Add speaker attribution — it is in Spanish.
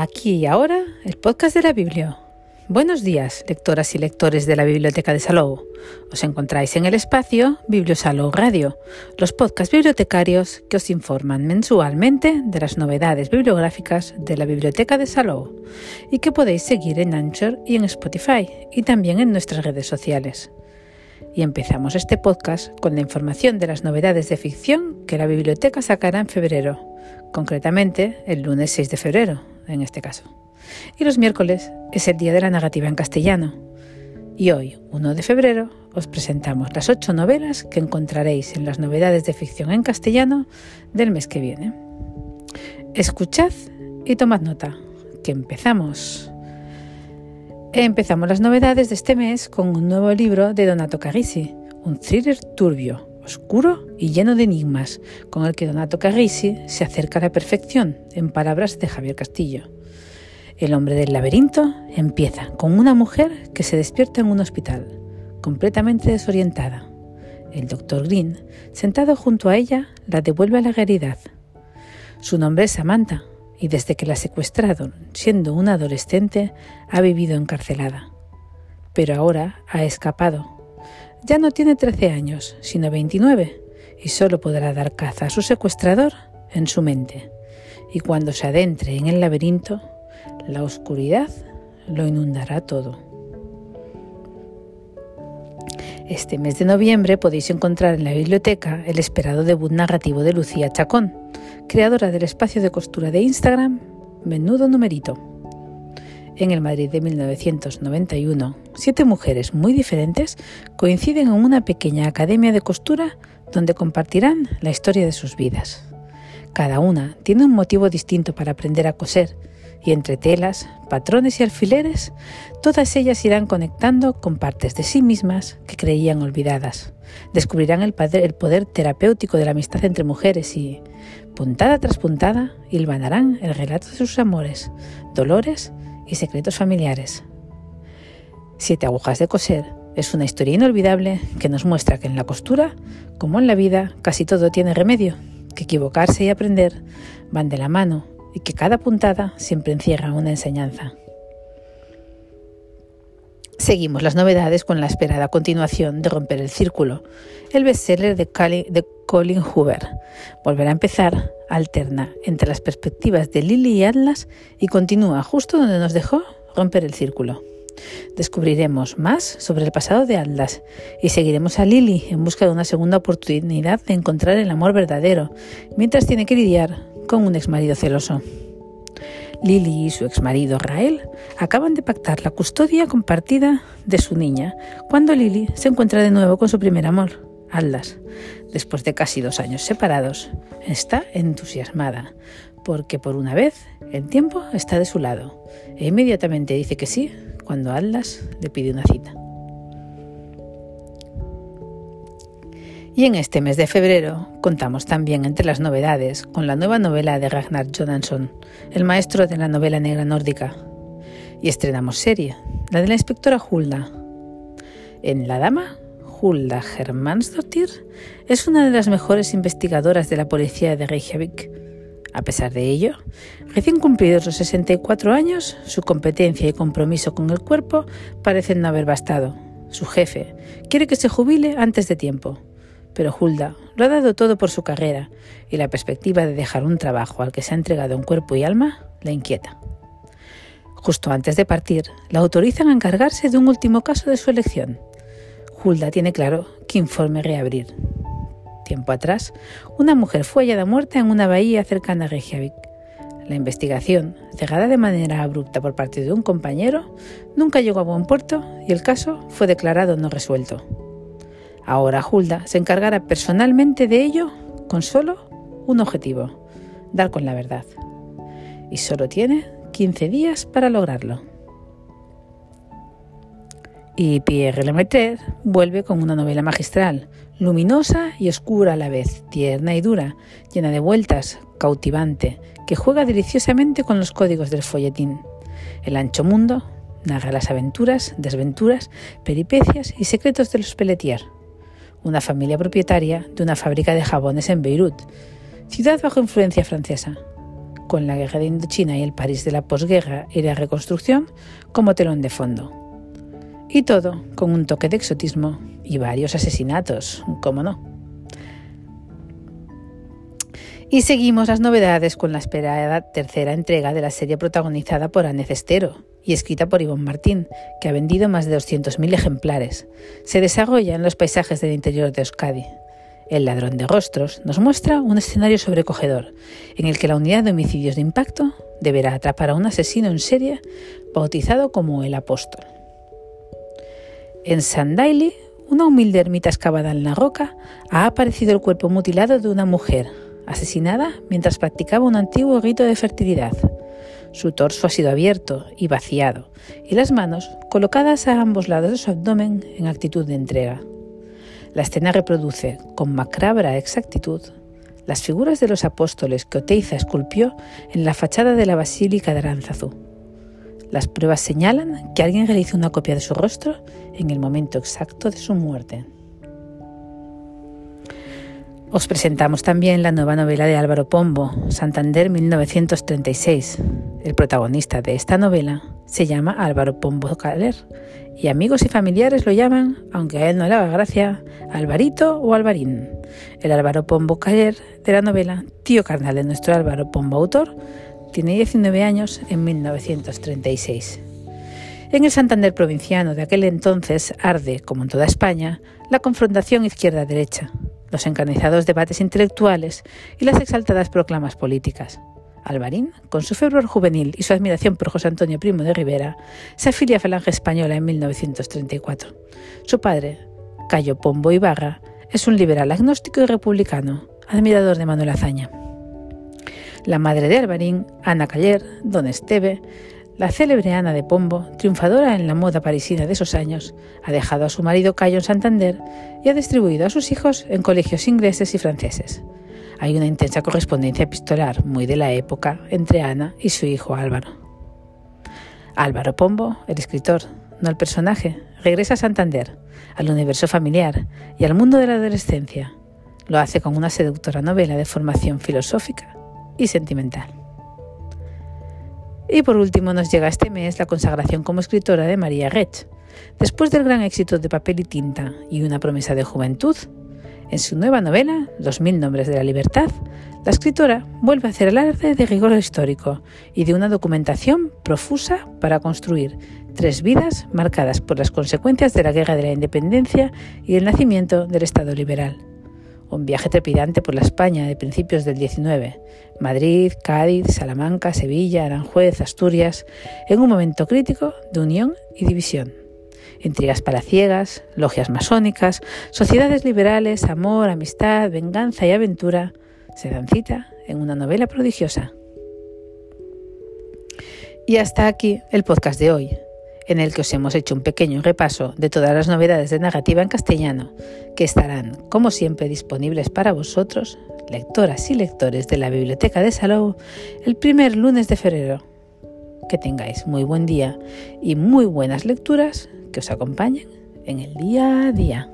Speaker 1: Aquí y ahora, el podcast de la Biblia. Buenos días, lectoras y lectores de la Biblioteca de Salou. Os encontráis en el espacio Bibliosalou Radio, los podcasts bibliotecarios que os informan mensualmente de las novedades bibliográficas de la Biblioteca de Salou y que podéis seguir en Anchor y en Spotify y también en nuestras redes sociales. Y empezamos este podcast con la información de las novedades de ficción que la biblioteca sacará en febrero, concretamente el lunes 6 de febrero, en este caso. Y los miércoles es el Día de la Negativa en castellano. Y hoy, 1 de febrero, os presentamos las ocho novelas que encontraréis en las novedades de ficción en castellano del mes que viene. Escuchad y tomad nota, que empezamos. Empezamos las novedades de este mes con un nuevo libro de Donato Carisi, un thriller turbio, oscuro y lleno de enigmas, con el que Donato Carisi se acerca a la perfección, en palabras de Javier Castillo. El hombre del laberinto empieza con una mujer que se despierta en un hospital, completamente desorientada. El doctor Green, sentado junto a ella, la devuelve a la realidad. Su nombre es Samantha y desde que la secuestraron, siendo una adolescente, ha vivido encarcelada. Pero ahora ha escapado. Ya no tiene 13 años, sino 29, y solo podrá dar caza a su secuestrador en su mente. Y cuando se adentre en el laberinto, la oscuridad lo inundará todo. Este mes de noviembre podéis encontrar en la biblioteca el esperado debut narrativo de Lucía Chacón, creadora del espacio de costura de Instagram Menudo Numerito. En el Madrid de 1991, siete mujeres muy diferentes coinciden en una pequeña academia de costura donde compartirán la historia de sus vidas. Cada una tiene un motivo distinto para aprender a coser y entre telas, patrones y alfileres, todas ellas irán conectando con partes de sí mismas que creían olvidadas. Descubrirán el poder, terapéutico de la amistad entre mujeres y, puntada tras puntada, hilvanarán el relato de sus amores, dolores y secretos familiares. Siete agujas de coser es una historia inolvidable que nos muestra que en la costura, como en la vida, casi todo tiene remedio, que equivocarse y aprender van de la mano y que cada puntada siempre encierra una enseñanza. Seguimos las novedades con la esperada continuación de Romper el Círculo, el bestseller de, Colin Hoover. Volverá a empezar, alterna entre las perspectivas de Lily y Atlas y continúa justo donde nos dejó Romper el Círculo. Descubriremos más sobre el pasado de Atlas y seguiremos a Lily en busca de una segunda oportunidad de encontrar el amor verdadero, mientras tiene que lidiar con un exmarido celoso. Lily y su exmarido Rael acaban de pactar la custodia compartida de su niña cuando Lily se encuentra de nuevo con su primer amor, Atlas. Después de casi dos años separados, está entusiasmada porque por una vez el tiempo está de su lado e inmediatamente dice que sí cuando Atlas le pide una cita. Y en este mes de febrero contamos también entre las novedades con la nueva novela de Ragnar Johansson, el maestro de la novela negra nórdica. Y estrenamos serie, la de la inspectora Hulda. En La Dama, Hulda Hermansdottir es una de las mejores investigadoras de la policía de Reykjavik. A pesar de ello, recién cumplidos los 64 años, su competencia y compromiso con el cuerpo parecen no haber bastado. Su jefe quiere que se jubile antes de tiempo pero Hulda lo ha dado todo por su carrera y la perspectiva de dejar un trabajo al que se ha entregado en cuerpo y alma la inquieta. Justo antes de partir, la autorizan a encargarse de un último caso de su elección. Hulda tiene claro qué informe reabrir. Tiempo atrás, una mujer fue hallada muerta en una bahía cercana a Reykjavik. La investigación, cerrada de manera abrupta por parte de un compañero, nunca llegó a buen puerto y el caso fue declarado no resuelto. Ahora Hulda se encargará personalmente de ello con solo un objetivo, dar con la verdad. Y solo tiene 15 días para lograrlo. Y Pierre Lemaitre vuelve con una novela magistral, luminosa y oscura a la vez, tierna y dura, llena de vueltas, cautivante, que juega deliciosamente con los códigos del folletín. El ancho mundo narra las aventuras, desventuras, peripecias y secretos de los Pelletier una familia propietaria de una fábrica de jabones en Beirut, ciudad bajo influencia francesa. con la guerra de Indochina y el París de la posguerra y la reconstrucción como telón de fondo. Y todo con un toque de exotismo y varios asesinatos, cómo no. Y seguimos las novedades con la esperada tercera entrega de la serie protagonizada por Anne Cestero y escrita por Ivonne Martín, que ha vendido más de 200.000 ejemplares. Se desarrolla en los paisajes del interior de Euskadi. El ladrón de rostros nos muestra un escenario sobrecogedor, en el que la unidad de homicidios de impacto deberá atrapar a un asesino en serie bautizado como el apóstol. En Sandaili, una humilde ermita excavada en la roca, ha aparecido el cuerpo mutilado de una mujer, asesinada mientras practicaba un antiguo rito de fertilidad. Su torso ha sido abierto y vaciado, y las manos colocadas a ambos lados de su abdomen en actitud de entrega. La escena reproduce, con macabra exactitud, las figuras de los apóstoles que Oteiza esculpió en la fachada de la Basílica de Aránzazu. Las pruebas señalan que alguien realizó una copia de su rostro en el momento exacto de su muerte. Os presentamos también la nueva novela de Álvaro Pombo, Santander 1936. El protagonista de esta novela se llama Álvaro Pombo Caler y amigos y familiares lo llaman, aunque a él no le haga gracia, Alvarito o Alvarín. El Álvaro Pombo Caler de la novela, tío carnal de nuestro Álvaro Pombo autor, tiene 19 años en 1936. En el Santander provinciano de aquel entonces arde, como en toda España, la confrontación izquierda-derecha los encarnizados debates intelectuales y las exaltadas proclamas políticas. Alvarín, con su fervor juvenil y su admiración por José Antonio Primo de Rivera, se afilia a Falange Española en 1934. Su padre, Cayo Pombo Ibarra, es un liberal agnóstico y republicano, admirador de Manuel Azaña. La madre de Alvarín, Ana Caller, don Esteve, la célebre Ana de Pombo, triunfadora en la moda parisina de esos años, ha dejado a su marido Cayo en Santander y ha distribuido a sus hijos en colegios ingleses y franceses. Hay una intensa correspondencia epistolar muy de la época entre Ana y su hijo Álvaro. Álvaro Pombo, el escritor, no el personaje, regresa a Santander, al universo familiar y al mundo de la adolescencia. Lo hace con una seductora novela de formación filosófica y sentimental. Y por último nos llega este mes la consagración como escritora de María Rech. Después del gran éxito de Papel y Tinta y una promesa de juventud, en su nueva novela, Los mil nombres de la libertad, la escritora vuelve a hacer el arte de rigor histórico y de una documentación profusa para construir tres vidas marcadas por las consecuencias de la Guerra de la Independencia y el nacimiento del Estado liberal un viaje trepidante por la España de principios del XIX, Madrid, Cádiz, Salamanca, Sevilla, Aranjuez, Asturias, en un momento crítico de unión y división. Intrigas palaciegas, logias masónicas, sociedades liberales, amor, amistad, venganza y aventura se dan cita en una novela prodigiosa. Y hasta aquí el podcast de hoy en el que os hemos hecho un pequeño repaso de todas las novedades de narrativa en castellano, que estarán, como siempre, disponibles para vosotros, lectoras y lectores de la Biblioteca de Salou, el primer lunes de febrero. Que tengáis muy buen día y muy buenas lecturas que os acompañen en el día a día.